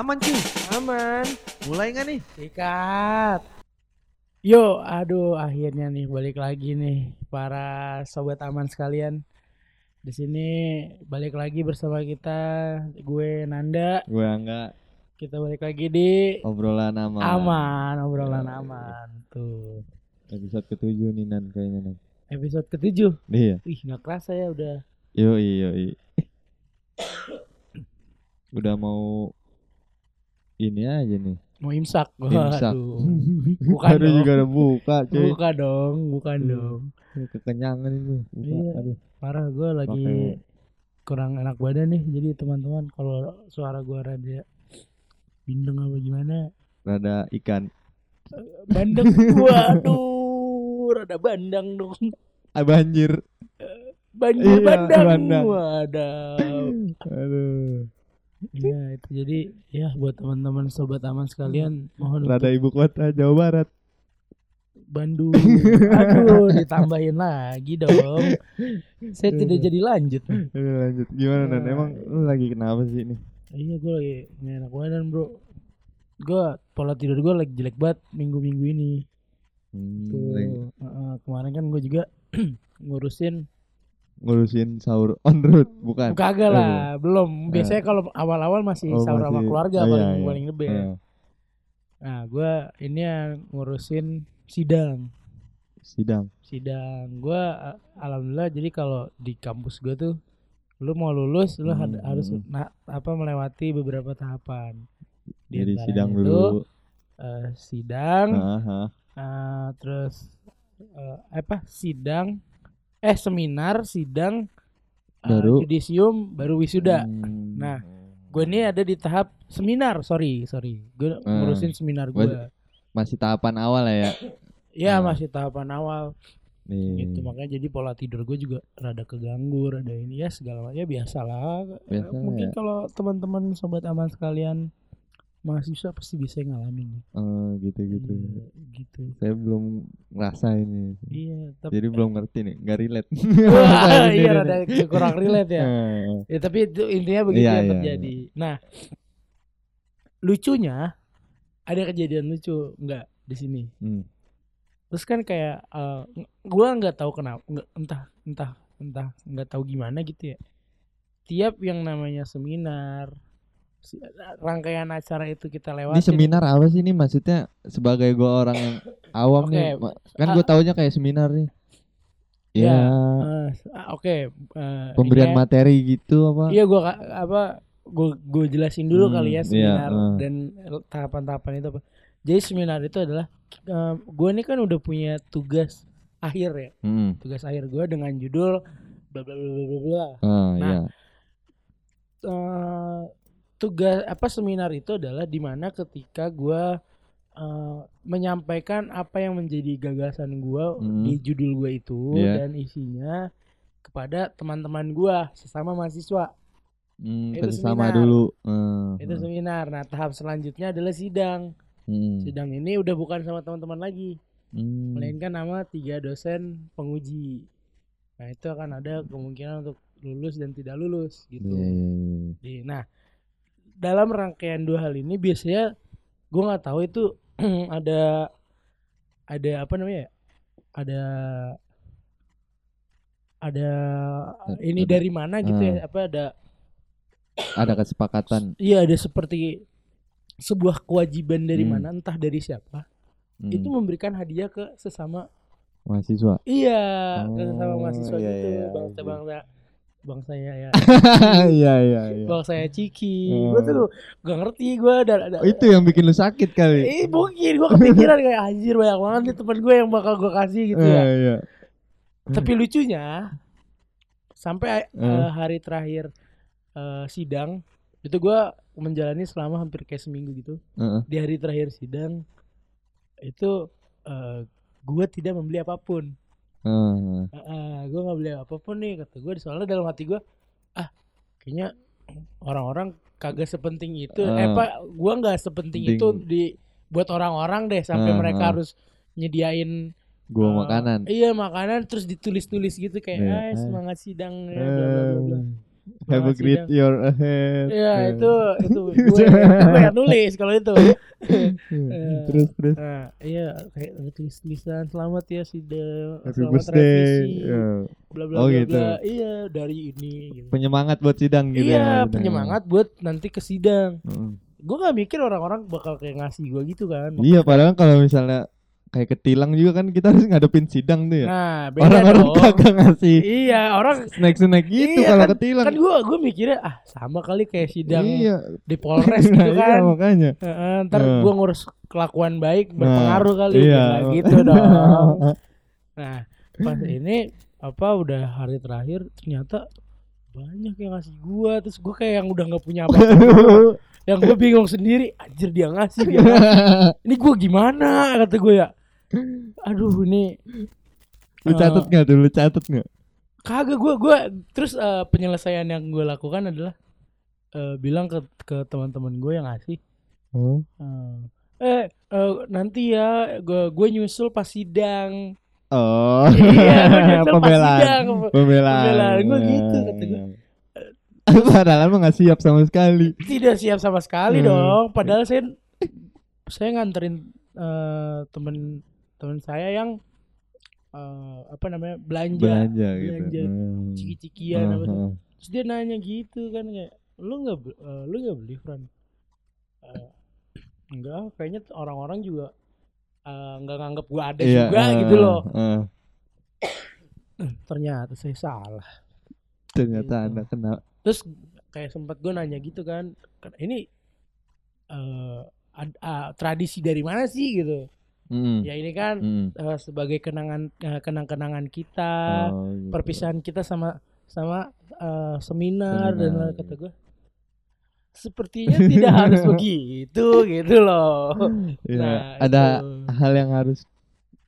Aman cuy. Aman. Mulai nggak nih? Sikat. Yo, aduh akhirnya nih balik lagi nih para sobat aman sekalian. Di sini balik lagi bersama kita gue Nanda. Gue enggak Kita balik lagi di obrolan aman. aman, obrolan Iya. aman. Tuh. Episode ketujuh nih Nan kayaknya Nan. Episode ketujuh. Iya. Ih, nggak kerasa ya udah. Yo yo Udah mau ini aja nih. Mau imsak. Imsak. Bukan Baru dong. juga udah buka cuy. Bukan dong, bukan Hmm. dong. Kekenyangan itu. Buka. Iya. Aduh. Parah gue lagi Pakai- kurang enak badan nih. Jadi teman-teman kalau suara gue rada bindeng apa gimana, Rada ikan. bandeng. Waduh, rada bandang dong. Ah banjir. Banjir Iya, bandang. bandang. Waduh. Aduh. Iya itu jadi ya buat teman-teman sobat aman sekalian mohon Rada untuk ibu kota Jawa Barat. Bandung. Aduh, ditambahin lagi dong. Saya tidak jadi lanjut. nih. Aduh, lanjut. Gimana Nan? Nah. Emang lu lagi kenapa sih nih? Iya gue lagi nggak enak badan bro Gue pola tidur gue lagi jelek banget minggu-minggu ini Hmm, Tuh, Heeh, Kemarin kan gue juga ngurusin ngurusin sahur on road. Bukan? Kagak Eh, lah belum. Biasanya kalau awal-awal masih Oh, sahur sama masih- keluarga oh, paling, iya, iya. paling lebih. Eh, Nah gue ini yang ngurusin sidang. Sidang. Sidang. Gue alhamdulillah jadi kalau di kampus gue tuh Lu mau lulus lu Hmm, harus na- apa melewati beberapa tahapan. Di Jadi sidang itu, dulu. eh, Sidang Aha. Eh, terus eh, apa sidang eh seminar sidang eh, Baru? judisium baru wisuda Hmm. Nah, gue ini ada di tahap seminar sorry sorry gue Hmm. ngurusin seminar gue masih tahapan awal ya ya. Hmm. masih tahapan awal Nih. gitu makanya jadi pola tidur gue juga rada keganggu rada ini ya segala macam ya biasalah Eh, Biasa mungkin ya. kalau teman-teman sobat aman sekalian mahasiswa pasti bisa ngalamin Oh, gitu-gitu. Iya, gitu Saya belum ngerasain ini. iya tapi Jadi belum ngerti nih, nggak relate. Wah, iya ini rada kurang relate ya Eh, Ya tapi itu intinya begitu Iya, yang iya, terjadi. Nah, lucunya ada kejadian lucu nggak di sini. hmm. Terus kan kayak eh, ng- gua nggak tahu kenapa, nggak entah entah entah nggak tahu gimana gitu ya. Tiap yang namanya seminar, rangkaian acara itu kita Ini lewatin. seminar apa sih ini maksudnya sebagai gua orang yang awam Oke, nih. Kan ah. gua taunya kayak seminar nih. Ya, Ya, Eh, ah, Oke. eh, pemberian ini ya. materi gitu apa? Iya gua ka- apa gue gue jelasin dulu Hmm, kali ya iya, seminar eh. dan tahapan-tahapan itu apa. Jadi seminar itu adalah gue ini kan udah punya tugas akhir ya. Hmm. Tugas akhir gue dengan judul bla bla bla bla bla. Ah, Nah, iya. Eh, tugas apa seminar itu adalah di mana ketika gue menyampaikan apa yang menjadi gagasan gue Hmm. di judul gue itu Iya. dan isinya kepada teman-teman gue sesama mahasiswa. Hmm, itu seminar. dulu. Eh, itu seminar nah tahap selanjutnya adalah sidang Hmm. sidang ini udah bukan sama teman-teman lagi Hmm. melainkan nama tiga dosen penguji nah itu akan ada kemungkinan untuk lulus dan tidak lulus gitu Iya, iya, iya. Nah dalam rangkaian dua hal ini biasanya gue nggak tahu itu ada ada apa namanya ya? ada ada ini Ada- dari mana gitu ya apa ada Ada kesepakatan. Iya ada seperti sebuah kewajiban dari Hmm. mana entah dari siapa Hmm. itu memberikan hadiah ke sesama mahasiswa. iya ke Oh, sesama mahasiswa iya, gitu iya, bangsa iya. Bangsa bangsa ya ya Iya, iya, iya. bangsa ya ciki Oh. gue tuh gak ngerti gue ada ada Oh, itu yang bikin lu sakit kali. eh mungkin gue kepikiran kayak anjir banyak banget nih teman gue yang bakal gue kasih gitu ya Eh, iya. tapi lucunya sampai Eh. eh, hari terakhir eh, sidang itu gue menjalani selama hampir kayak seminggu gitu Heeh. di hari terakhir sidang itu eh gue tidak membeli apa pun Heeh. gue nggak beli apa pun nih kata gue soalnya dalam hati gue ah kayaknya orang-orang kagak sepenting itu eh Ah. pak gue nggak sepenting Penting. itu di buat orang-orang deh sampai Ah, mereka harus nyediain Gua eh, makanan. iya makanan terus ditulis-tulis gitu kayak Iya, ah ah. semangat sidang ya, bla bla bla bla." Eh, Have a great sidang. year ahead. Iya Eh. itu itu gue, gue yang nulis kalau itu. terus terus Nah, iya kayak ada tulis-tulisan selamat ya sidang, happy selamat birthday. revisi, Ya. bla bla Oh, bla gitu. bla. Iya dari ini. Gitu. Penyemangat buat sidang gitu iya ya. penyemangat buat nanti ke sidang. Heeh. Gue gak mikir orang-orang bakal kayak ngasih gue gitu kan. Iya, padahal kalau misalnya kayak ketilang juga kan kita harus ngadepin sidang tuh ya. Nah Orang-orang kagak ngasih Iya orang snack-snack gitu Iya, kalau kan- ketilang. kan gue gue mikirnya ah sama kali kayak sidang Iya. di Polres Nah, gitu iya, kan. makanya. Heeh, ntar Nah. gue ngurus kelakuan baik berpengaruh kali iya. Nggak gitu dong. Nah pas ini apa udah hari terakhir ternyata banyak yang ngasih gua terus gua kayak yang udah nggak punya apa-apa yang gue bingung sendiri anjir dia ngasih dia ngasih. ini gua gimana kata gue ya aduh ini lu catet nggak tuh? Lu catet nggak? kagak gua gua terus eh, penyelesaian yang gue lakukan adalah eh, bilang ke ke teman-teman gue yang ngasih Oh. eh eh, nanti ya gue gue nyusul pas sidang Oh. Iya, Pembelaan. sidang. Pembelaan. Pembelaan, gua Ya, gitu, kata gua. ya. Padahal mah nggak siap sama sekali. tidak siap sama sekali Hmm. dong padahal saya saya nganterin eh, temen temen saya yang eh, apa namanya belanja, Belanja gitu. belanja Hmm. ciki-cikian apa Heeh. sih. terus dia nanya gitu kan kayak lu nggak eh, lu nggak beli Fran Eh, enggak kayaknya orang-orang juga eh, nggak nganggap gua ada Iya, juga eh, gitu loh eh. ternyata saya salah Ternyata Gitu. anda kena. terus kayak sempat gue nanya gitu kan kan ini eh ad- ah, tradisi dari mana sih gitu Mm. ya ini kan Mm. eh, sebagai kenangan eh, kenang-kenangan kita Oh, gitu. perpisahan kita sama sama eh, seminar, dan Seminar, lain kata gue sepertinya tidak harus begitu gitu loh Ya, Nah, ada itu. hal yang harus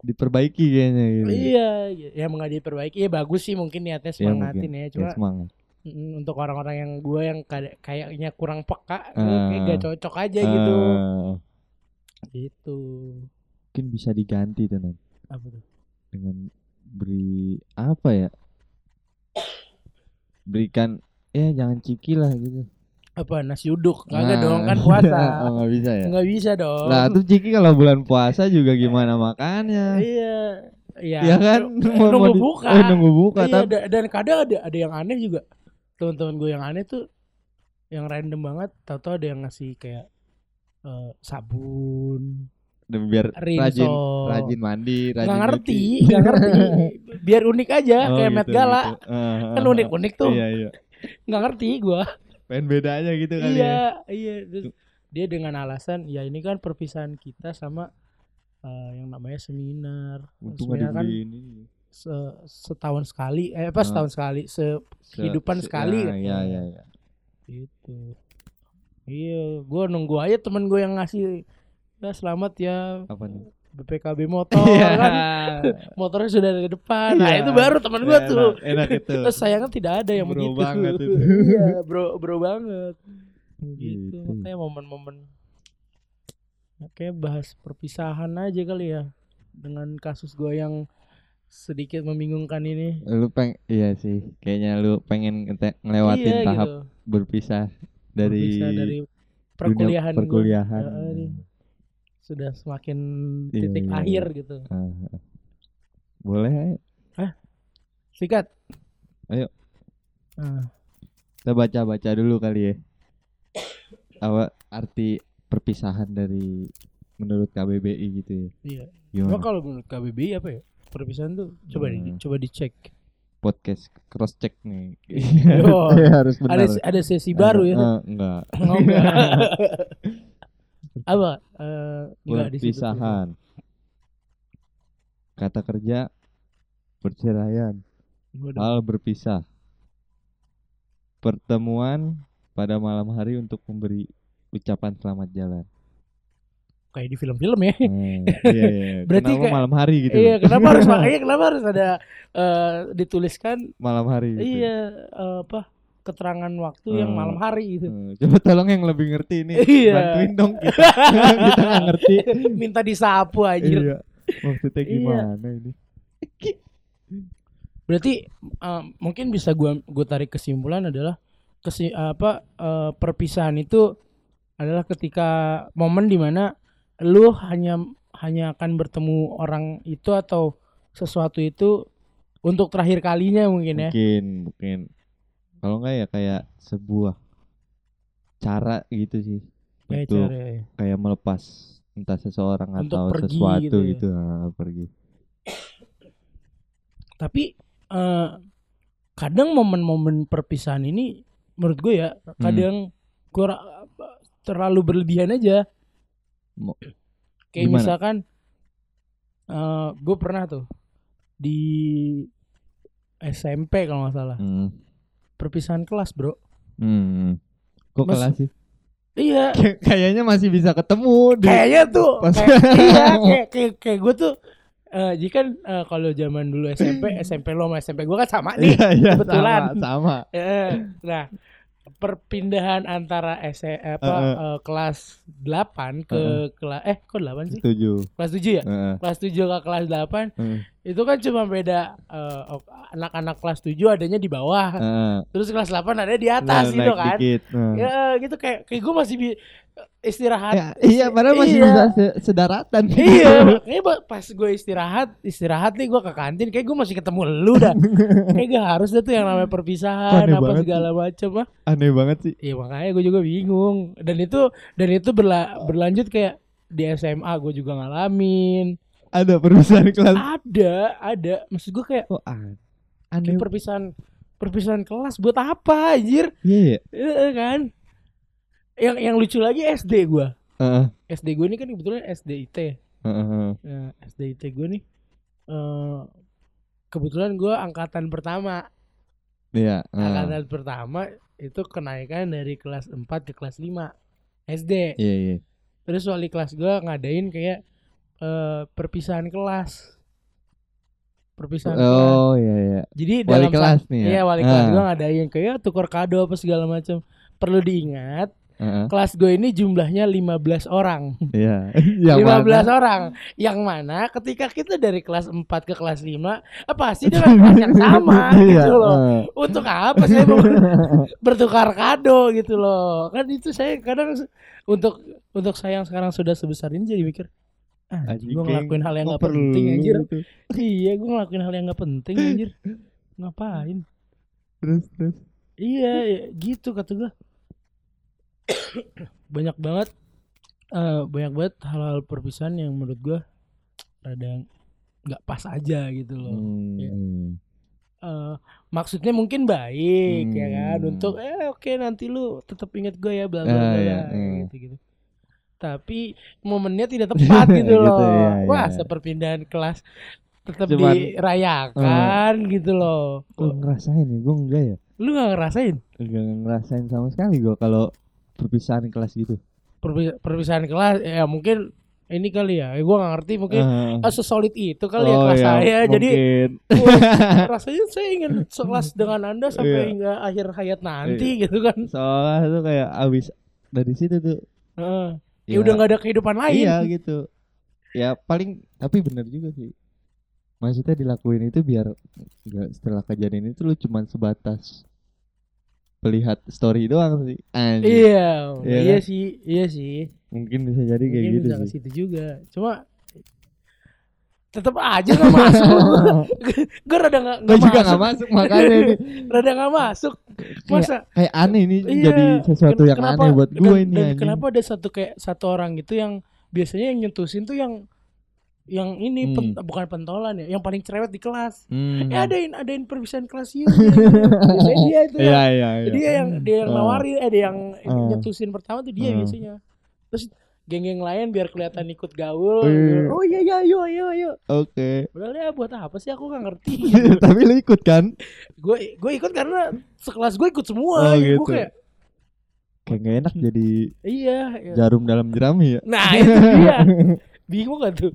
diperbaiki kayaknya gitu. iya ya mau nggak diperbaiki ya bagus sih mungkin niatnya Ya, semangatin ya Ya, cuma semangat. mm, untuk orang-orang yang gue yang kayaknya kurang peka Ah. kayak gak cocok aja gitu Eh, gitu mungkin bisa diganti tuh Nan, apa tuh dengan beri apa ya? Berikan ya jangan ciki lah gitu. apa nasi uduk Nah. kagak dong kan puasa oh, nggak bisa ya. nggak bisa dong Lah tuh ciki kalau bulan puasa juga gimana makannya? iya iya Ya kan Mau- nunggu di- buka. Oh, nunggu buka Iya, tapi da- dan kadang ada ada yang aneh juga teman-teman gue yang aneh tuh yang random banget tahu-tahu ada yang ngasih kayak eh, sabun biar rinso rajin rajin mandi, rajin nggak ngerti nggak ngerti biar unik aja Oh, kayak Met gitu, Gala gitu. Ah, kan ah, unik-unik tuh Iya iya. nggak ngerti gue Pengen beda aja gitu kali ya. iya iya Terus dia dengan alasan ya ini kan perpisahan kita sama eh, yang namanya seminar Untung seminar kan ini. se- setahun sekali eh apa Ah. setahun sekali Se- sehidupan se- sekali ah, katanya. Iya iya iya. Gitu. Iya, gua nunggu aja temen gue yang ngasih ya selamat ya Apa nih? BPKB motor Iya. kan. Motornya sudah di depan. Nah, Iya. itu baru temen gua Enak, tuh. Enak itu. Terus sayangnya tidak ada yang Bro begitu. banget itu. iya, bro bro banget. Gitu. Gitu. Makanya momen-momen Oke, bahas perpisahan aja kali ya dengan kasus gua yang sedikit membingungkan ini. Lu peng iya sih. Kayaknya lu pengen ngelewatin iya, tahap gitu. berpisah dari, Berpisah dari dunia perkuliahan gua. perkuliahan. Sudah semakin titik iya, akhir gitu. Ah, ah. Boleh ayo. Sikat. Ayo. Ah, Kita baca-baca dulu kali ya. Apa arti perpisahan dari menurut KBBI gitu ya. iya. Cuma kalau menurut KBBI apa ya? Perpisahan tuh coba di, Hmm. coba dicek. Podcast cross check nih. Oh, harus benar. Ada ada sesi baru ya. Eh, enggak. Oh, enggak. apa? Eh, situ. Perpisahan. Kata kerja perceraian, hal berpisah. Pertemuan pada malam hari untuk memberi ucapan selamat jalan. Kayak di film-film ya. Hmm, iya, iya. Berarti Kenapa kayak- malam hari gitu? Iya, kenapa harus makanya kenapa harus ada eh, dituliskan Malam hari. Gitu. iya eh, apa? Keterangan waktu yang Hmm. malam hari gitu. Hmm, Coba tolong yang lebih ngerti ini. Iya. Bantuin dong kita. kita nggak ngerti. Minta disapu anjir. Iya. Maksudnya Iya. gimana ini? Berarti eh, mungkin bisa gua gua tarik kesimpulan adalah kesi apa eh, perpisahan itu adalah ketika momen di mana lu hanya hanya akan bertemu orang itu atau sesuatu itu untuk terakhir kalinya mungkin ya mungkin mungkin kalau enggak ya kayak sebuah cara gitu sih Kayak untuk cara ya. kayak melepas entah seseorang Untuk atau pergi sesuatu gitu ya. gitu, ah, pergi tapi eh, kadang momen-momen perpisahan ini menurut gue ya kadang kurang terlalu berlebihan aja Mo- kayak Gimana? misalkan eh gue pernah tuh di SMP kalau nggak salah hmm. Perpisahan kelas bro Hmm. kok Mas- kelas sih iya Kayak- kayaknya masih bisa ketemu di kayaknya tuh Pas- kayak, iya kayak kayak, kayak gue tuh eh jika kan eh, kalau zaman dulu SMP SMP lo sama SMP gue kan sama nih Iya, iya, kebetulan. sama, sama. Eh, nah perpindahan antara SE apa Eh, eh. eh, kelas 8 ke Eh, kelas eh kok 8 sih Setuju. kelas 7 ya Heeh. kelas 7 ke kelas 8 Heeh. itu kan cuma beda eh, anak-anak kelas 7 adanya di bawah Heeh. terus kelas 8 ada di atas Nah, gitu kan dikit. Nah. ya gitu kayak kayak gue masih bi- istirahat Ya, iya, padahal masih Iya. bisa se- sedaratan. iya ba- pas gue istirahat istirahat nih gue ke kantin kayak gue masih ketemu lu dah kayak gak harus dah tuh yang namanya perpisahan Aneh apa banget segala macam ah Aneh banget sih. iya makanya gue juga bingung dan itu dan itu berla- berlanjut kayak di SMA gue juga ngalamin Ada perpisahan kelas. ada ada maksud gue kayak an- aneh? perpisahan perpisahan kelas buat apa anjir Iya, iya. Iya kan yang yang lucu lagi SD gua Heeh. SD gue ini kan kebetulan SDIT heeh. nah, SDIT gue nih eh kebetulan gua angkatan pertama Iya. heeh. angkatan pertama itu kenaikan dari kelas 4 ke kelas 5 SD Iya, iya. terus wali kelas gua ngadain kayak eh perpisahan kelas perpisahan kelas Oh, iya, iya. jadi Wali dalam kelas nih ya? iya wali kelas Ah. gua ngadain kayak tukar kado apa segala macam perlu diingat Heeh. kelas gue ini jumlahnya 15 orang. Iya. Yang 15 mana? orang. Yang mana ketika kita dari kelas 4 ke kelas 5, eh, pasti dengan kelas yang sama Iya, gitu loh. heeh. Untuk apa saya ber- bertukar kado gitu loh. Kan itu saya kadang untuk untuk saya yang sekarang sudah sebesar ini jadi mikir ah, Anjing, gue ngelakuin hal yang gak penting anjir. gitu. iya, gue ngelakuin hal yang gak penting anjir. Ngapain? Terus, terus. Iya, ya, gitu kata gue. Banyak banget eh banyak banget hal-hal perpisahan yang menurut gue rada nggak pas aja gitu loh. Iya. Hmm. Eh, maksudnya mungkin baik ya kan Hmm. untuk eh oke nanti lu tetap inget gue ya bla Ah, bla bla iya, bla, hmm. gitu gitu. Tapi momennya tidak tepat gitu Gitu, loh. iya, iya. Wah, seperpindahan kelas tetap Cuman- dirayakan gitu loh. Gue ngerasain ya, gue enggak ya. Lu gak ngerasain Enggak ngerasain sama sekali gue kalau perpisahan kelas gitu. perpi- perpisahan kelas ya mungkin ini kali ya, gue gak ngerti mungkin Ah. ah, sesolid itu kali ya Oh, kelas iya, saya jadi mungkin. wah, rasanya saya ingin sekelas dengan anda sampai Iya. hingga akhir hayat nanti gitu kan soalnya tuh kayak abis dari situ tuh Heeh. ya, udah nggak ada kehidupan lain iya gitu ya paling tapi bener juga sih maksudnya dilakuin itu biar nggak setelah kejadian itu lu cuman sebatas melihat story doang sih. Anjing. iya Iya iya kan? sih iya sih. Mungkin bisa jadi kayak mungkin gitu bisa sih. situ juga. Cuma tetap aja nggak masuk. Gue rada nggak gue nggak juga masuk. nggak masuk makanya ini. Rada nggak masuk. Masa? kayak aneh ini Iya, jadi sesuatu yang kenapa- aneh buat gue ini kenapa ada satu kayak satu orang gitu yang biasanya yang nyentusin tuh yang yang ini Hmm. pen- bukan pentolan ya, yang paling cerewet di kelas. Hmm. Eh adain adain perpisahan kelas yuk. biasanya dia itu iya yang, iya iya dia yang dia yang Ah. nawarin, eh dia yang Ah. nyetusin pertama tuh dia Ah. biasanya. Terus geng-geng lain biar kelihatan ikut gaul. Iya. Oh iya iya ayo ayo ayo. oke Padahal ya buat apa sih aku nggak ngerti. tapi lu ikut kan gue gue ikut karena sekelas gue ikut Oh, semua. Gue gitu. kayak kayak gak enak jadi iya. iya. jarum dalam jerami ya Nah itu dia Bingung gak tuh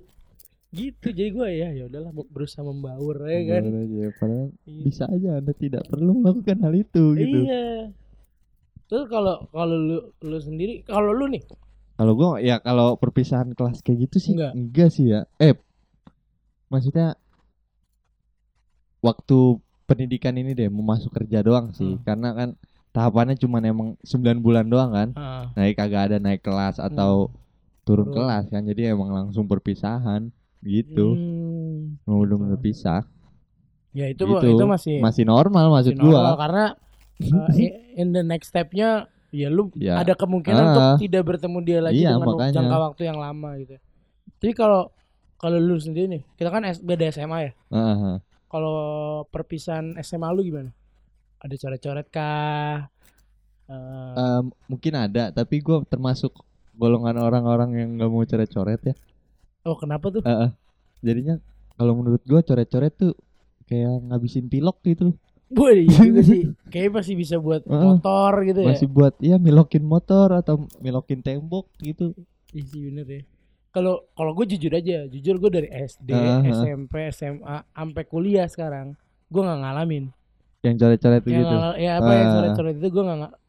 Gitu jadi gue ya ya udahlah berusaha membaur ya kan aja, padahal Iya. bisa aja anda tidak perlu melakukan hal itu gitu Iya Terus kalau kalau lu lu sendiri kalau lu nih kalau gua ya kalau perpisahan kelas kayak gitu sih Enggak. enggak, sih ya eh maksudnya waktu pendidikan ini deh mau masuk kerja doang sih Hmm. karena kan tahapannya cuman emang 9 bulan doang kan Heeh. naik kagak ada naik kelas atau turun Turun. kelas kan jadi emang langsung perpisahan gitu Hmm, mau gitu. udah berpisah Ya itu Gitu. itu masih masih normal maksud masih normal, gua karena uh, in the next stepnya ya lu Ya. ada kemungkinan Ah. untuk tidak bertemu dia lagi Iya, dengan makanya. jangka waktu yang lama gitu. Tapi kalau kalau lu sendiri nih, kita kan S- beda SMA ya. Heeh. Kalau perpisahan SMA lu gimana? Ada coret-coret kah? Eh, Em, mungkin ada tapi gua termasuk golongan orang-orang yang nggak mau coret-coret ya oh kenapa tuh? Heeh. jadinya kalau menurut gua coret-coret tuh kayak ngabisin pilok gitu Boy, iya juga sih. Kayaknya masih bisa buat Heeh. motor gitu ya. masih buat ya milokin motor atau milokin tembok gitu Iya sih bener ya. Kalau kalau gue jujur aja, jujur gue dari SD, ah. SMP, SMA, sampai kuliah sekarang, gue nggak ngalamin. yang coret-coret Yang gitu ya apa yang Ah. coret-coret itu gue nggak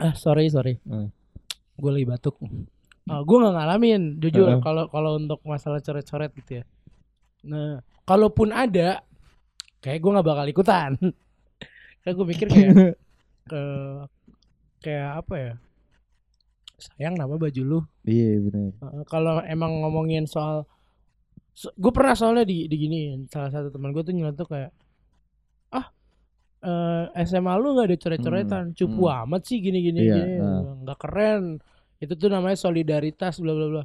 ah sorry sorry, Ah. gue lagi batuk. Gue nggak ngalamin, jujur kalau kalau untuk masalah coret-coret gitu ya. Nah, kalaupun ada, kayak gue nggak bakal ikutan. kayak gue mikir kayak ke kayak apa ya? Sayang nama baju lu. iya benar Uh, kalau emang ngomongin soal gue pernah soalnya di diginiin salah satu teman gue tuh nyeletuk kayak ah eh, SMA lu nggak ada coret-coretan cupu hmm. amat sih gini gini Iya, gini nggak keren itu tuh namanya solidaritas bla bla bla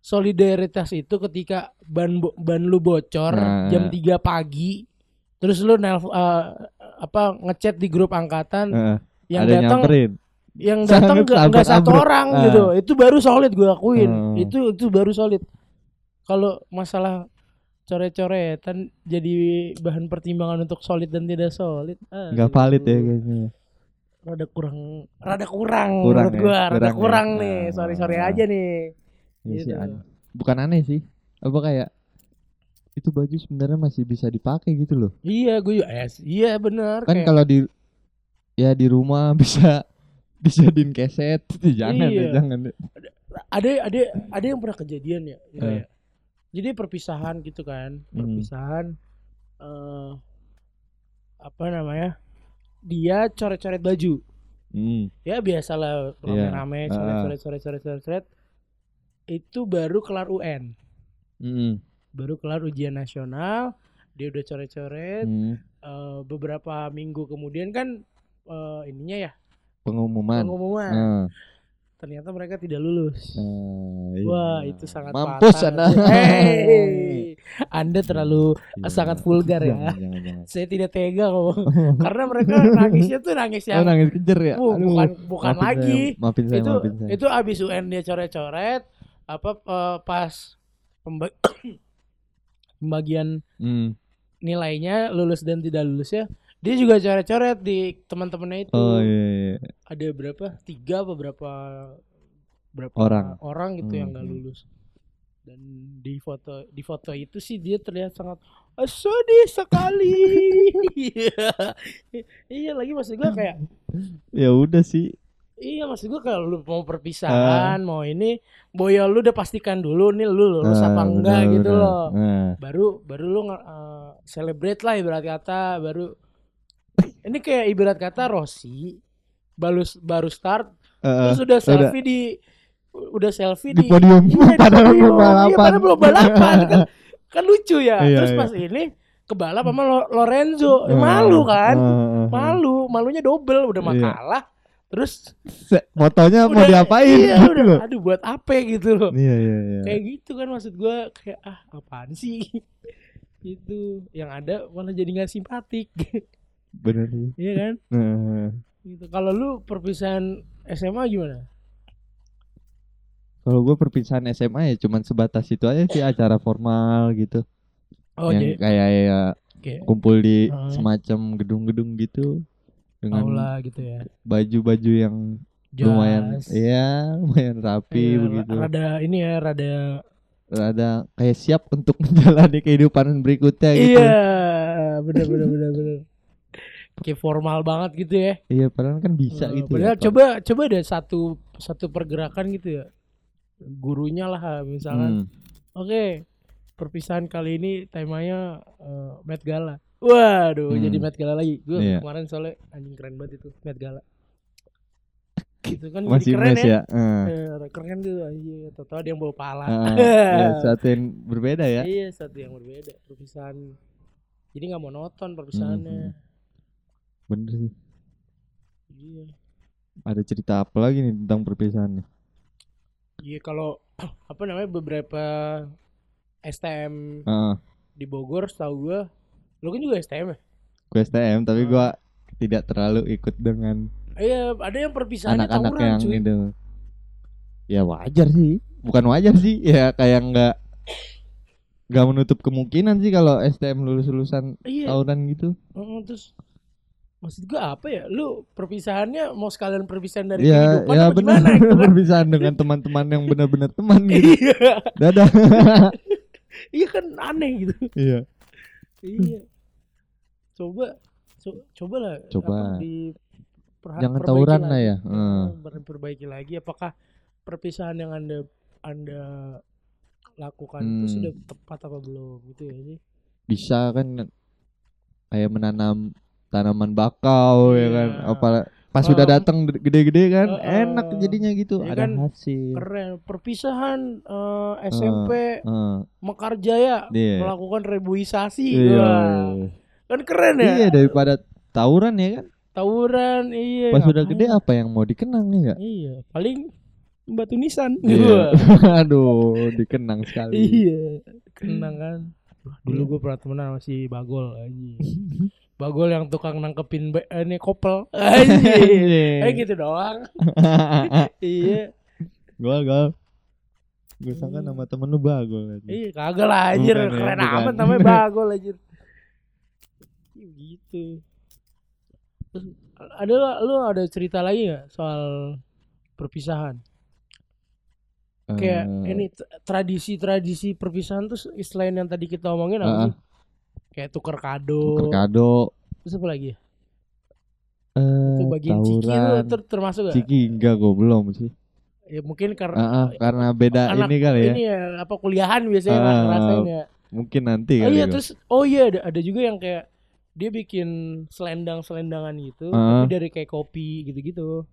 solidaritas itu ketika ban ban lu bocor Nah. jam 3 pagi terus lu nelf eh, apa ngechat di grup angkatan Heeh. yang datang yang datang nggak nggak satu orang Ah. gitu itu baru solid gue akuin Hmm. itu itu baru solid kalau masalah coret-coretan jadi bahan pertimbangan untuk solid dan tidak solid ah, nggak gitu. valid ya kayaknya rada kurang rada kurang, Kurang menurut ya, gua rada kurang kurang, ya. nih Ah. sorry sorry aja nih Iya sih Gitu. aneh. bukan aneh sih apa kayak itu baju sebenarnya masih bisa dipakai gitu loh iya gue juga eh, iya benar kan kayak- kalau di ya di rumah bisa dijadiin keset jangan Iya. deh jangan ada ada ada yang pernah kejadian ya, Eh. ya. jadi perpisahan gitu kan Hmm. perpisahan eh apa namanya dia coret-coret baju hmm. ya biasalah rame-rame Iya. coret-coret coret-coret coret-coret itu baru kelar UN Hmm. baru kelar ujian nasional dia udah coret-coret Hmm. eh, beberapa minggu kemudian kan eh, ininya ya pengumuman pengumuman Nah, ternyata mereka tidak lulus nah, iya. Wah itu sangat mampus fatal. anda Hey, anda terlalu Iya. sangat vulgar ya. Jangan, jangan, saya tidak tega kok karena mereka nangisnya tuh nangis Oh, yang nangis kejer ya Aduh, bukan bukan maafin lagi saya, maafin saya itu maafin saya itu abis UN dia coret-coret apa eh, pas pemba- pembagian Hmm. nilainya lulus dan tidak lulus ya dia juga coret-coret di teman-temannya itu. Oh iya, iya. ada berapa? Tiga apa berapa berapa Orang. orang gitu yang Hmm, nggak hmm. lulus. Dan di foto di foto itu sih dia terlihat sangat "Ah, sedih sekali. Iya. Iya lagi maksud gue kayak ya udah sih. Iya maksud gue kalau lu mau perpisahan mau ini boya lu udah pastikan dulu nih lu lulus Ah, apa enggak benar, gitu benar. loh. Nah, baru baru lu eh, celebrate lah ibarat kata baru ini kayak ibarat kata Rossi baru baru start eh, terus udah selfie di udah selfie di di, podium iya, di padahal belum Iya, balapan. Padahal belum balapan kan. Kan lucu ya. Iya, terus iya. pas ini kebalap sama Lo- Lorenzo. Eh, malu kan? eh. malu malunya double udah mah Iya. kalah terus Se- Fotonya mau udah- diapain? iya, gitu udah, loh. aduh buat apa? gitu loh. Iya iya iya. kayak gitu kan maksud gua kayak ah apaan sih? Itu yang ada malah jadi nggak simpatik Bener sih. iya kan Nah, gitu kalau lu perpisahan SMA gimana kalau gue perpisahan SMA ya cuman sebatas itu aja sih acara formal gitu. oh yang jadi kayak ya kayak kumpul di Hmm. semacam gedung-gedung gitu dengan aula gitu ya baju-baju yang lumayan Jas. iya lumayan rapi Iya, begitu. rada ini ya rada Ada kayak siap untuk menjalani kehidupan berikutnya gitu. iya bener bener bener bener kayak formal banget gitu ya Iya, padahal kan bisa Eh, gitu padahal ya. coba coba ada satu satu pergerakan gitu ya gurunya lah misalkan Hmm. oke perpisahan kali ini temanya eh, Met Gala Waduh, Hmm. jadi Met Gala lagi. Gue Iya. kemarin soalnya anjing keren banget itu Met Gala. itu kan Masih keren ya. ya. Eh, keren tuh anjing. Tahu ada yang bawa pala. Heeh. Ya, sesuatu yang berbeda ya. Iya, satu yang berbeda perpisahan. Jadi nggak monoton perpisahannya. Hmm. Bener sih. Iya. Ada cerita apa lagi nih tentang perpisahan nih? Iya kalau apa namanya beberapa STM Heeh. di Bogor setahu gua lu kan juga STM ya? Gue STM tapi Ah. gua tidak terlalu ikut dengan Iya, ada yang perpisahannya anak-anak yang cuy. itu. Ya wajar sih. Bukan wajar sih. Ya kayak nggak nggak menutup kemungkinan sih kalau STM lulus lulusan Iya. tawuran gitu. Heeh, terus maksud gua apa ya? Lu perpisahannya mau sekalian perpisahan dari Iya, kehidupan ya apa benar. gimana gitu kan? Perpisahan dengan teman-teman yang benar-benar teman gitu. Iya. Dadah. Iya kan aneh gitu. Iya. iya. Coba co- coba lah Coba. di Jangan tawuran lah ya. Heeh, perbaiki lagi apakah perpisahan yang Anda Anda lakukan Hmm. itu sudah tepat apa belum gitu ya sih? Bisa kan kayak menanam tanaman bakau ya Iya. kan. Apa pas sudah Oh. datang gede-gede kan Heeh. enak jadinya gitu. Ya Ada kan, hasil. Keren. Perpisahan eh, SMP Heeh. Mekarjaya Iya. melakukan reboisasi. Iya. Wah, Kan keren ya? Iya daripada tawuran ya kan. Tawuran, iya. Pas udah ngapain? gede apa yang mau dikenang nih enggak? Iya, paling batu nisan. Iya. Wah. Aduh, dikenang sekali. Iya, kenang kan. Dulu gue pernah temenan sama si Bagol aja. Bagol yang tukang nangkepin be- eh, ini kopel. Aja. Eh gitu doang. iya. Gol gol. Gue sangka nama temen lu bagol. Iya, kagak lah anjir. Bukan ya, Keren bukan. amat namanya Bagol anjir. Iya, Gitu. Terus ada lu ada cerita lagi gak soal perpisahan? Kayak Eh, ini tradisi-tradisi perpisahan tuh selain yang tadi kita omongin apa Ah, sih? Kayak tuker kado. tuker kado. Terus apa lagi ya? Eh, Itu bagian ciki tuh tawuran. ter- termasuk gak? Ciki enggak gue belum sih. Ya mungkin karena Ah, ah, karena beda anak ini kali ya. ini ya apa kuliahan biasanya Ah, ngerasain ya. Mungkin nanti Oh kali. iya gua. terus oh iya ada ada juga yang kayak dia bikin selendang-selendangan gitu Ah. tapi dari kayak kopi gitu-gitu.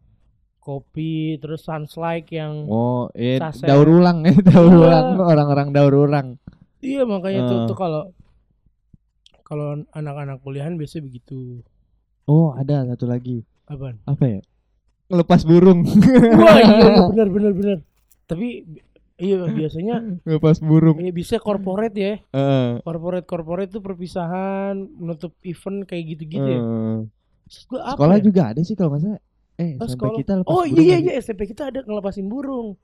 Kopi terus sunslike yang Oh, eh Saset. daur ulang ya, daur Iya. ulang orang-orang daur ulang. iya makanya tuh Ah. tuh kalau kalau anak-anak kuliahan biasanya begitu. Oh, ada satu lagi. Apaan? Apa ya? Ngelepas burung. Wah iya, iya benar benar benar. Tapi iya biasanya Ngelepas burung. ya bisa corporate ya. Eh, Corporate corporate tuh perpisahan, menutup event kayak gitu-gitu ya. Maksud gua apa Sekolah ya? juga ada sih kalau nggak salah. Eh, Oh, sampai sekolah. kita lepas Oh iya aja. iya SMP kita ada ngelepasin burung.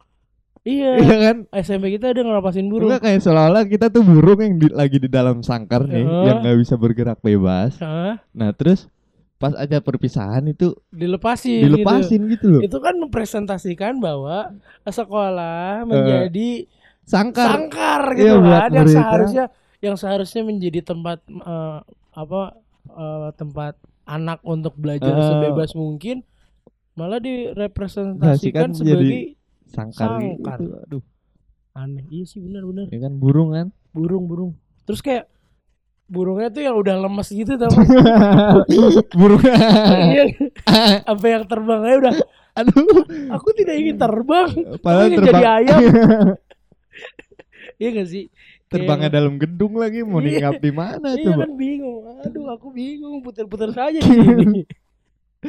Iya. Iya kan? SMP kita ada ngelepasin burung. Enggak kayak seolah-olah kita tuh burung yang di- lagi di dalam sangkar nih, Heeh. yang nggak bisa bergerak bebas. Hah? Nah, terus pas ada perpisahan itu dilepasin. dilepasin gitu loh. Gitu. Itu kan mempresentasikan bahwa sekolah menjadi Sangkar. sangkar Iya, gitu buat kan yang mereka. seharusnya yang seharusnya menjadi tempat eh, apa eh, tempat anak untuk belajar Eh. sebebas mungkin malah direpresentasikan Ngasihkan sebagai Sangkar, Sangkar. gitu. Aduh, aneh. Iya sih benar-benar. ya kan burung kan? burung burung terus kayak burungnya tuh yang udah lemes gitu tau burung. iya apa yang terbangnya udah Aduh, aku tidak ingin terbang padahal ingin terbang jadi ayam iya gak sih terbangnya Kayak- dalam gedung lagi mau Iya. ningap di mana iya coba? kan bingung aduh aku bingung putar-putar saja di sini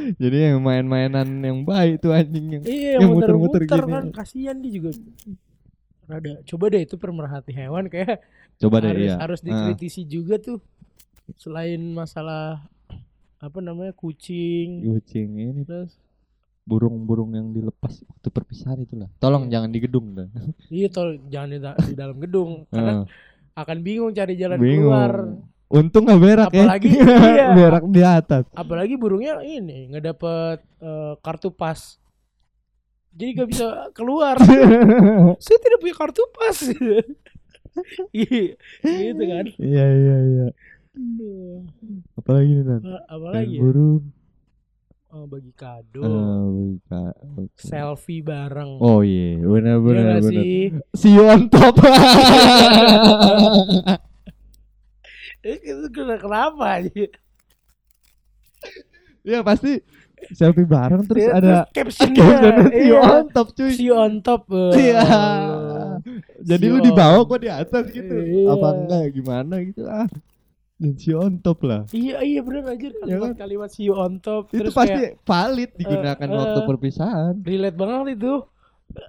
Jadi yang main-mainan yang baik tuh anjing yang iya Yang muter-muter gini. kan kasihan dia juga rada coba deh itu pemerhati hewan kayak coba deh harus iya. harus Ah. dikritisi juga tuh selain masalah apa namanya kucing kucing ini terus burung-burung yang dilepas waktu perpisahan itulah. Tolong Iya. jangan di gedung dah. Iya tol jangan di, da- di dalam gedung karena Heeh. akan bingung cari jalan Bingung. keluar. Untung nggak berak Apalagi- ya. iya. berak di atas. Apalagi burungnya ini nggak dapet eh, kartu pas. Jadi gak bisa keluar. Saya tidak punya kartu pas. Iya, gitu kan. Iya iya iya. Apalagi nih Nan? A- Apa Main lagi? ya? burung. Oh, bagi kado, Eh, buka. Oke. selfie bareng. Oh iya, benar Iya benar nggak benar. sih? See you on top. Itu kena- kenapa aja Ya pasti selfie bareng terus Terus ada captionnya captionnya see you iya. on top cuy. See you on top eh. Iya. Jadi lu di bawah kok di atas gitu. Iya. Apa enggak gimana gitu ah. Dan see you on top lah. Iya iya bener aja Ya kalimat kalimat see you on top Itu terus pasti kayak valid digunakan eh, waktu eh. perpisahan. relate banget itu.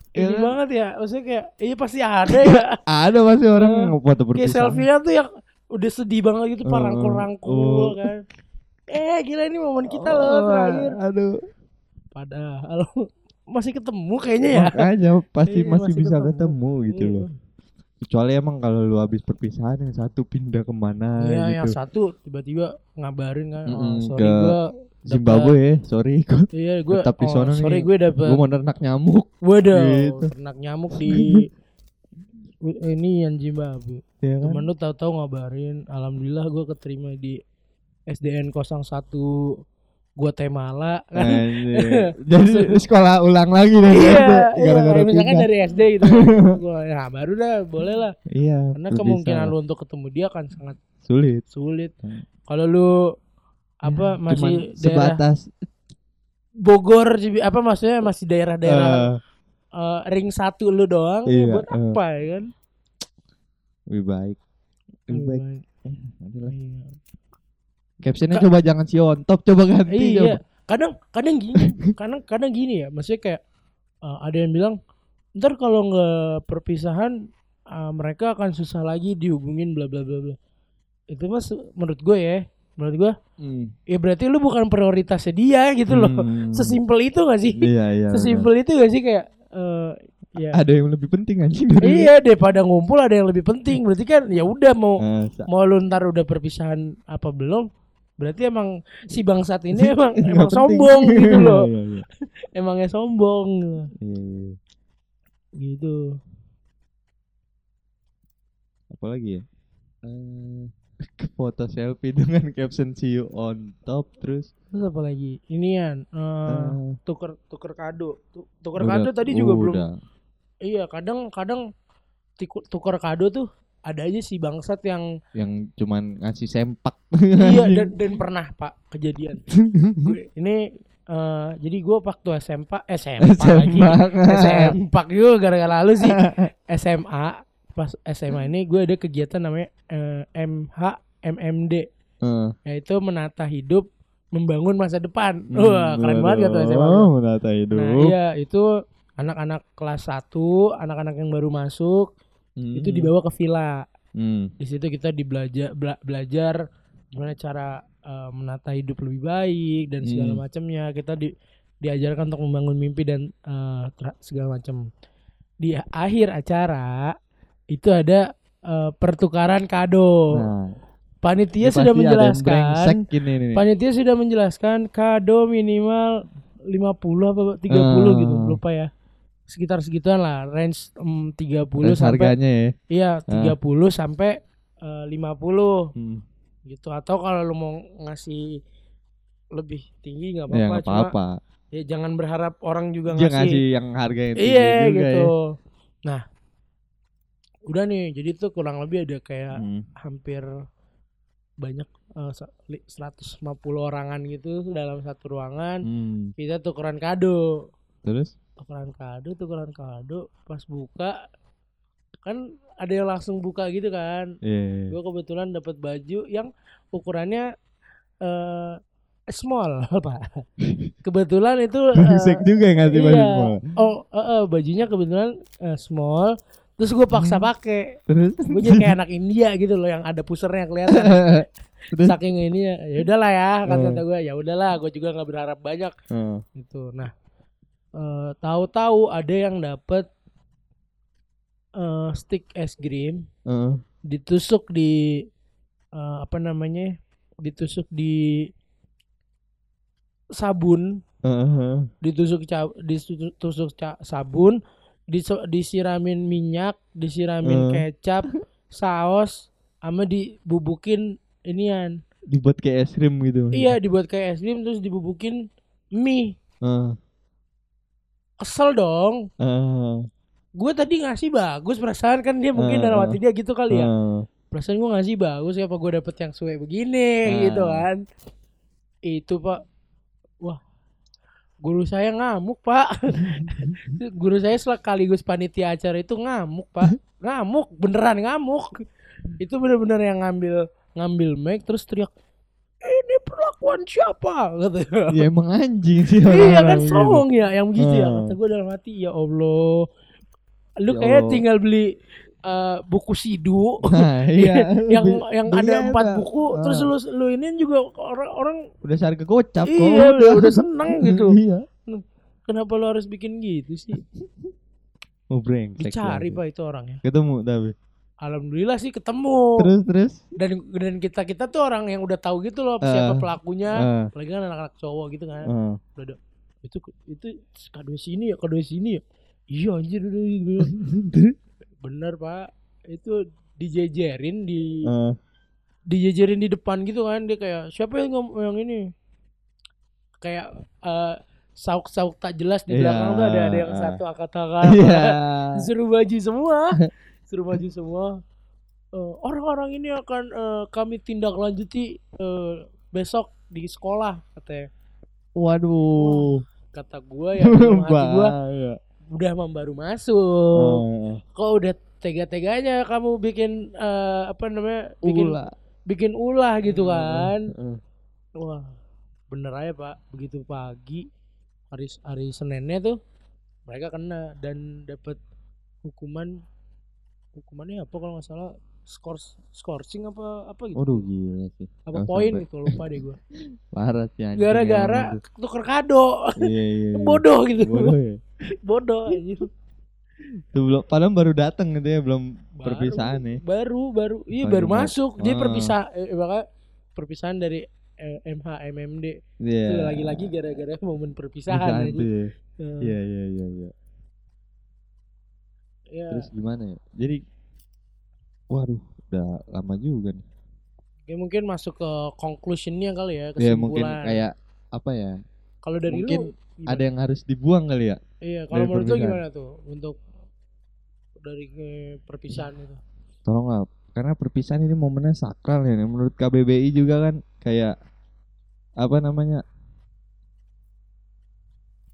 Iya Ini kan? banget ya, maksudnya kayak iya pasti ada ya. Ada pasti orang Eh, yang foto kayak perpisahan. selfie-nya tuh yang udah sedih banget gitu, Eh, parangkul-rangkul oh. kan. Eh gila ini momen kita loh Oh, terakhir. Aduh. Padahal masih ketemu kayaknya ya. Makanya pasti Iya, masih, masih bisa ketemu. ketemu, gitu Iya. loh. Kecuali emang kalau lu habis perpisahan yang satu pindah ke mana Iya, gitu. yang satu tiba-tiba ngabarin kan, oh, Mm-mm, sorry ke gua Zimbabwe ya, sorry ikut. Iya, gue Tetap di sono sorry nih. gue dapet Gue mau nernak nyamuk. Waduh, Gitu. ternak nyamuk di ini yang Zimbabwe. Ya kan? Temen lu tahu-tahu ngabarin, alhamdulillah gue keterima di SDN 01 Guatemala kan. Anjir. Jadi sekolah ulang lagi dari iya, SD, iya, gara-gara kayak misalkan pindah. dari SD gitu. gua ya baru dah boleh lah. Iya. Karena kemungkinan bisa. lu untuk ketemu dia kan sangat sulit. sulit. Hmm. Kalau lu apa Ya, masih daerah sebatas Bogor apa maksudnya masih daerah-daerah eh, eh, ring satu lu doang ya Iya, buat eh. apa ya kan? lebih baik. Lebih baik. Baik. Eh. Iya. Captionnya Ka- coba jangan si on top, coba ganti coba. Iya, kadang kadang gini, kadang kadang gini ya, maksudnya kayak uh, ada yang bilang ntar kalau nggak perpisahan uh, mereka akan susah lagi dihubungin bla bla bla bla. Itu mas menurut gue ya, menurut gue Hmm. ya berarti lu bukan prioritasnya dia gitu loh. Hmm. Sesimpel itu gak sih? Iya, iya. Sesimpel itu gak sih kayak uh, ya Ada yang lebih penting anjing dari iya daripada ngumpul ada yang lebih penting. Berarti kan ya udah mau Eh, sa- mau lu ntar udah perpisahan apa belum? Berarti emang si bangsat ini emang emang penting. sombong gitu loh. Iya, iya, Emangnya sombong iya. Iya, gitu. Apalagi ya? Eh, foto selfie dengan caption see you on top terus Terus apa lagi? Inian eh eh, tuker tuker kado. Tu- Tuker udah- kado tadi juga belum. udah. Iya, kadang kadang tuker kado tuh ada aja si bangsat yang yang cuman ngasih sempak iya dan, dan pernah Pak kejadian. Gue- ini eh jadi gue waktu SMP SMP lagi. sempak SMP juga gara-gara lalu sih SMA pas SMA ini gue ada kegiatan namanya eh, MH MMD Eh, yaitu menata hidup membangun masa depan. hmm, Wah, keren banget kata SMA. oh menata hidup Nah, iya itu anak-anak kelas 1, anak-anak yang baru masuk Hmm. itu dibawa ke villa. Hmm. Di situ kita dibelajar bela- belajar gimana cara eh, menata hidup lebih baik dan segala Hmm. macamnya. Kita di diajarkan untuk membangun mimpi dan tra- segala macam. Di akhir acara itu ada eh, pertukaran kado. Nah, Panitia ini sudah menjelaskan ini nih. Panitia sudah menjelaskan kado minimal 50 apa 30 gitu, Ah. lupa ya. Sekitar segituan lah, range em, 30 Terus sampai harganya ya. iya 30 sampai eh, 50 Hmm. gitu. Atau kalau lu mau ngasih lebih tinggi nggak Ya apa-apa, nggak cuma apa-apa. ya jangan berharap orang juga ngasih. ngasih yang harga yang tinggi Iya juga gitu. ya. Nah, udah nih, jadi tuh kurang lebih ada kayak Hmm. hampir banyak eh, li- 150 orangan gitu dalam satu ruangan Hmm. kita tukeran kado Terus? tukeran kado tukeran kado pas buka kan ada yang langsung buka gitu kan Iya. gue kebetulan dapat baju yang ukurannya eh small pak kebetulan itu Brengsek juga yang ngasih baju iya. semua. oh eh, eh, bajunya kebetulan eh, small terus gue paksa Hmm. pakai Terus? gue jadi kayak anak India gitu loh yang ada pusernya kelihatan Terus? saking ini ya ya udahlah ya kata Hmm. kata gue ya udahlah gue juga nggak berharap banyak Oh. gitu nah eh, tahu-tahu ada yang dapet eh, stick es krim Heeh. ditusuk di eh, apa namanya ditusuk di sabun Heeh. ditusuk ca- ditusuk ca- sabun diso- disiramin minyak disiramin Eh. kecap saus sama dibubukin inian Dibuat kayak es krim gitu. iya dibuat kayak es krim terus dibubukin mie Heeh. kesel dong Heeh. gue tadi ngasih bagus perasaan kan dia mungkin Eh, dalam hati dia gitu kali ya Heeh. perasaan gue ngasih bagus ya apa gue dapet yang suwe begini Ah. gitu kan itu pak wah guru saya ngamuk pak. Guru saya sekaligus panitia acara itu ngamuk pak. Ngamuk beneran ngamuk. Itu bener-bener yang ngambil ngambil mic terus teriak ini perlakuan siapa? Gitu ya emang anjing sih iya kan gitu. songong ya yang begitu ya. Ah. kata gue dalam hati ya allah. Lu Ya kayak tinggal beli eh, buku sidu Nah, iya. yang Beli- yang ada empat buku Ah. terus lu lu ini juga orang orang udah seharga gocap kok. iya udah, udah seneng gitu iya. kenapa lu harus bikin gitu sih Oh, brengsek. dicari banget. pak itu orangnya Ketemu tapi. alhamdulillah sih ketemu Terus terus. dan dan kita kita tuh orang yang udah tahu gitu loh Ah. siapa pelakunya Ah, apalagi kan anak-anak cowok gitu kan ah. udah itu itu kado sini ya kado sini ya iya anjir udah. Bener pak. Itu dijejerin di Ah. dijejerin di depan gitu kan. Dia kayak siapa yang ngom- yang ini? Kayak eh, sauk-sauk tak jelas di Iya, belakang tuh ada ada yang satu angkat-angkat. Iya. suruh baju semua. Suruh baju semua. Eh, orang-orang ini akan eh, kami tindak lanjuti eh, besok di sekolah katanya. Waduh. kata gua ya hati gua. Udah mah baru masuk Ah. kok udah tega-teganya kamu bikin eh, apa namanya bikin Ulah. bikin ulah gitu kan Ah. wah bener aja pak begitu pagi hari hari seninnya tuh mereka kena dan dapat hukuman hukumannya apa kalau nggak salah skor scoring apa apa gitu Waduh gila sih. apa poin gitu lupa deh gua Parah sih anjing. gara-gara emang itu. tuker kado Iya iya. iya. bodoh gitu Bodoh ya. Bodoh anjir. Tuh belum padahal baru datang gitu ya, belum Baru, perpisahan ya. baru baru iya Baru baru masuk dia Ah. perpisah eh, perpisahan dari eh, MH MMD Iya. itu lagi-lagi gara-gara momen perpisahan ya. Eh, Iya iya iya iya. ya. Terus gimana ya? Jadi waduh, udah lama juga nih. Ya mungkin masuk ke conclusionnya kali ya Ya mungkin kesimpulan. kayak apa ya? Kalau dari mungkin lu gimana? Ada yang harus dibuang kali ya? iya kalau menurut lu gimana tuh untuk dari perpisahan itu Tolonglah karena perpisahan ini momennya sakral ya. Menurut KBBI juga kan kayak apa namanya?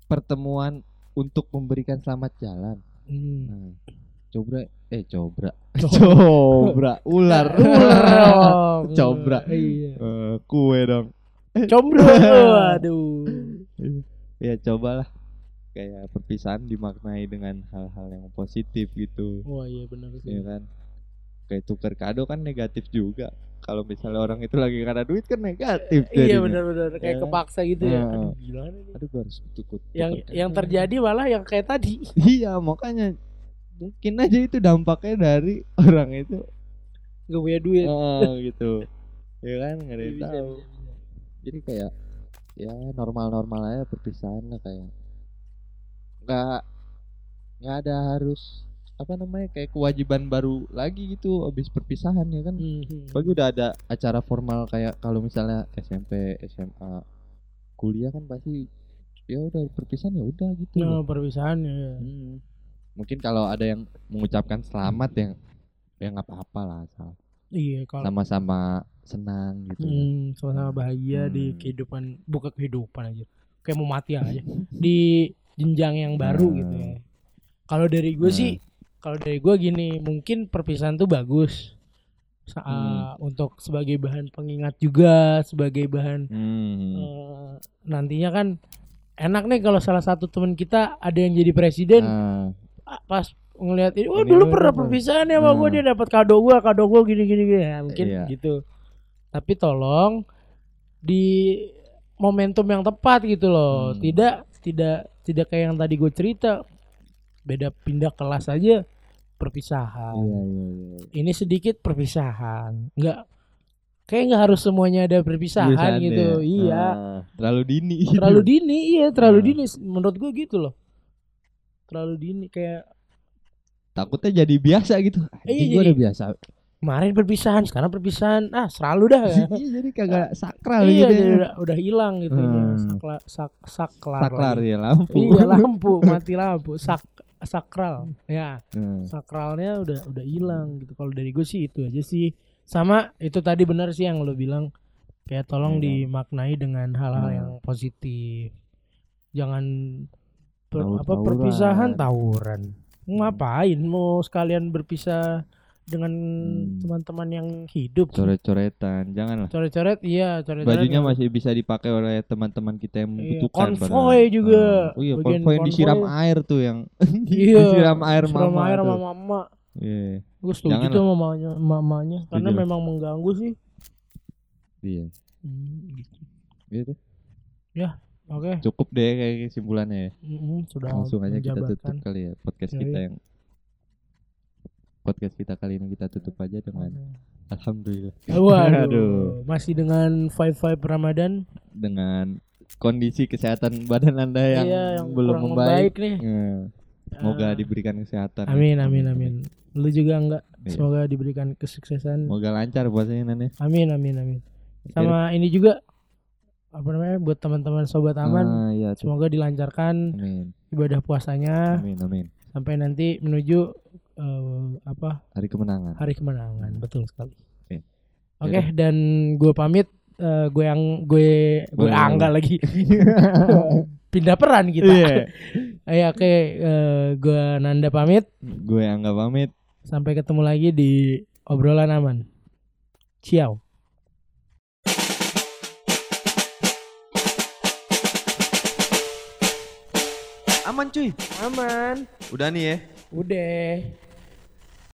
pertemuan untuk memberikan selamat jalan. hmm. Nah, cobra eh cobra. Cobra. ular. ular. Cobra. iya Eh, kue dong. Combro aduh Ya cobalah kayak perpisahan dimaknai dengan hal-hal yang positif gitu. wah iya benar Ya sih kan? Kayak tuker kado kan negatif juga. Kalau misalnya orang itu lagi karena duit kan negatif iya jadinya. benar-benar kayak Ya. kepaksa gitu ya Heeh. aduh gila nih Aduh gua harus tukut. yang tuker yang kado. terjadi malah yang kayak tadi Iya, makanya mungkin aja itu dampaknya dari orang itu gak punya duit oh, gitu. Ya kan nggak ada Iya, yang bisa, tahu. bisa, bisa. Jadi kayak ya normal-normal aja perpisahan lah kayak nggak nggak ada harus apa namanya kayak kewajiban baru lagi gitu habis perpisahan ya kan Mhm. Bagi udah ada acara formal kayak kalau misalnya SMP, SMA, kuliah kan pasti ya udah perpisahan ya udah gitu. Loh. perpisahan ya. Hmm. Mungkin kalau ada yang mengucapkan selamat yang ya nggak apa-apa lah asal Iya, kalau sama-sama senang gitu. Hmm, sama-sama bahagia di Hmm. kehidupan bukan kehidupan aja kayak mau mati aja di jenjang yang baru Hmm. gitu ya kalau dari gue Hmm. sih kalau dari gue gini mungkin perpisahan tuh bagus Sa- Hmm. untuk sebagai bahan pengingat juga sebagai bahan Hmm. eh, nantinya kan enak nih kalau salah satu teman kita ada yang jadi presiden ah, pas ngeliat ini, Ini dulu lu pernah apa?" perpisahan ya sama gue Nah. dia dapat kado gue, kado gue gini gini gini ya, mungkin Iya. gitu. Tapi tolong di momentum yang tepat gitu loh, Hmm. tidak tidak tidak kayak yang tadi gue cerita, beda pindah kelas aja perpisahan. iya iya iya. Ini sedikit perpisahan, nggak kayak nggak harus semuanya ada perpisahan Perpisahan gitu, ya. iya. Ah, terlalu dini. Terlalu dini, iya terlalu dini, menurut gue gitu loh. Terlalu dini kayak Takutnya jadi biasa gitu. Iya, jadi- udah biasa. kemarin perpisahan sekarang perpisahan ah selalu dah ya. Iya jadi kagak sakral iya gitu. ya. udah udah hilang gitu Hmm. sakla, sak saklar Saklar lagi. ya lampu. iya lampu mati lampu sak sakral ya Nah, sakralnya udah udah hilang gitu kalau dari gue sih itu aja sih sama itu tadi benar sih yang lo bilang kayak tolong Iya. dimaknai dengan hal-hal Nah. yang positif jangan per- apa Tawur-tawuran. perpisahan tawuran ngapain mau sekalian berpisah dengan Hmm. teman-teman yang hidup coret-coretan janganlah coret-coret iya coret-coret bajunya nggak- masih bisa dipakai oleh teman-teman kita yang Iya, membutuhkan konvoy padahal. juga. Ah, oh iya Bagian konvoy yang disiram konvoy. air tuh yang iya disiram air mama air tuh. sama mama Iya, gue setuju Jangan tuh sama mamanya, mamanya karena Setuju. memang mengganggu sih iya Hmm, gitu. gitu oke cukup deh kayak kesimpulannya ya Mm-mm, sudah langsung aja kita tutup kali ya podcast Yoi. kita yang podcast kita kali ini kita tutup aja dengan alhamdulillah Waduh, Aduh. masih dengan five five Ramadan dengan kondisi kesehatan badan anda yang, iya, yang belum kurang membaik, nih. Eh, semoga Ah, diberikan kesehatan ya. Amin amin amin. Lu juga enggak Iya. semoga diberikan kesuksesan. semoga lancar puasanya nanti Amin amin amin. Sama ini juga apa namanya buat teman-teman sobat aman ah, iya tuh. semoga dilancarkan amin ibadah puasanya amin amin sampai nanti menuju eh, apa hari kemenangan hari kemenangan betul sekali. Oke. Oke dan gue pamit eh, gue yang gue gue angga lagi pindah peran kita. Iya. Ya oke eh, gue Nanda pamit gue anggap pamit sampai ketemu lagi di obrolan aman. Ciao. Aman cuy. Aman. Udah nih ya. Udah.